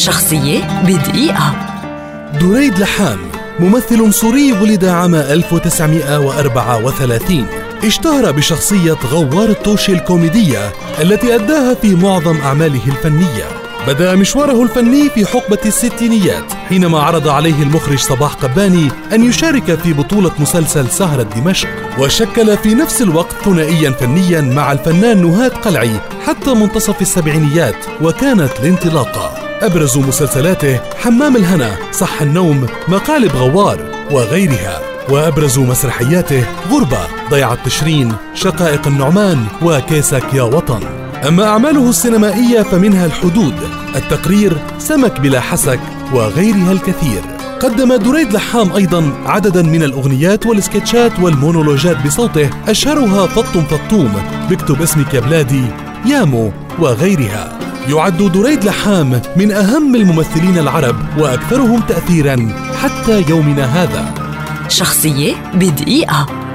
شخصية بدقيقة. دريد لحام ممثل سوري ولد عام 1934 اشتهر بشخصية غوار الطوشي الكوميدية التي أداها في معظم أعماله الفنية. بدأ مشواره الفني في حقبة الستينيات حينما عرض عليه المخرج صباح قباني أن يشارك في بطولة مسلسل سهرة دمشق وشكل في نفس الوقت ثنائيا فنيا مع الفنان نهاد قلعي حتى منتصف السبعينيات وكانت الانطلاقة. أبرز مسلسلاته حمام الهنا صح النوم مقالب غوار وغيرها. وأبرز مسرحياته غربة ضيعة تشرين شقائق النعمان وكيسك يا وطن. أما أعماله السينمائية فمنها الحدود التقرير سمك بلا حسك وغيرها الكثير. قدم دريد لحام أيضا عددا من الأغنيات والسكتشات والمونولوجات بصوته أشهرها فطم فطوم بكتب اسمك يا بلادي يامو وغيرها. يعد دريد لحام من أهم الممثلين العرب وأكثرهم تأثيرا حتى يومنا هذا. شخصية بدقيقة.